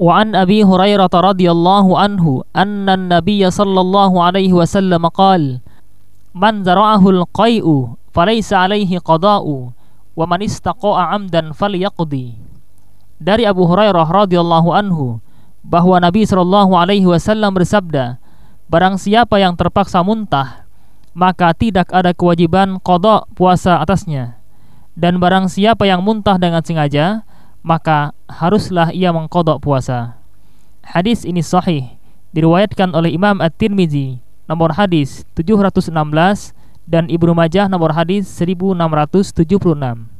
وعن أبي هريرة رضي الله عنه أن النبي صلى الله عليه وسلم قال من زرعه القيء فليس عليه قضاء ومن استقاء عمدا فليقضي dari Abu Hurairah radhiyallahu anhu bahwa Nabi Shallallahu alaihi wasallam bersabda barang siapa yang terpaksa muntah maka tidak ada kewajiban kodok puasa atasnya dan barang siapa yang muntah dengan sengaja maka haruslah ia mengkodok puasa. Hadis ini sahih, diriwayatkan oleh Imam At-Tirmizi nomor hadis 716 dan Ibnu Majah nomor hadis 1676.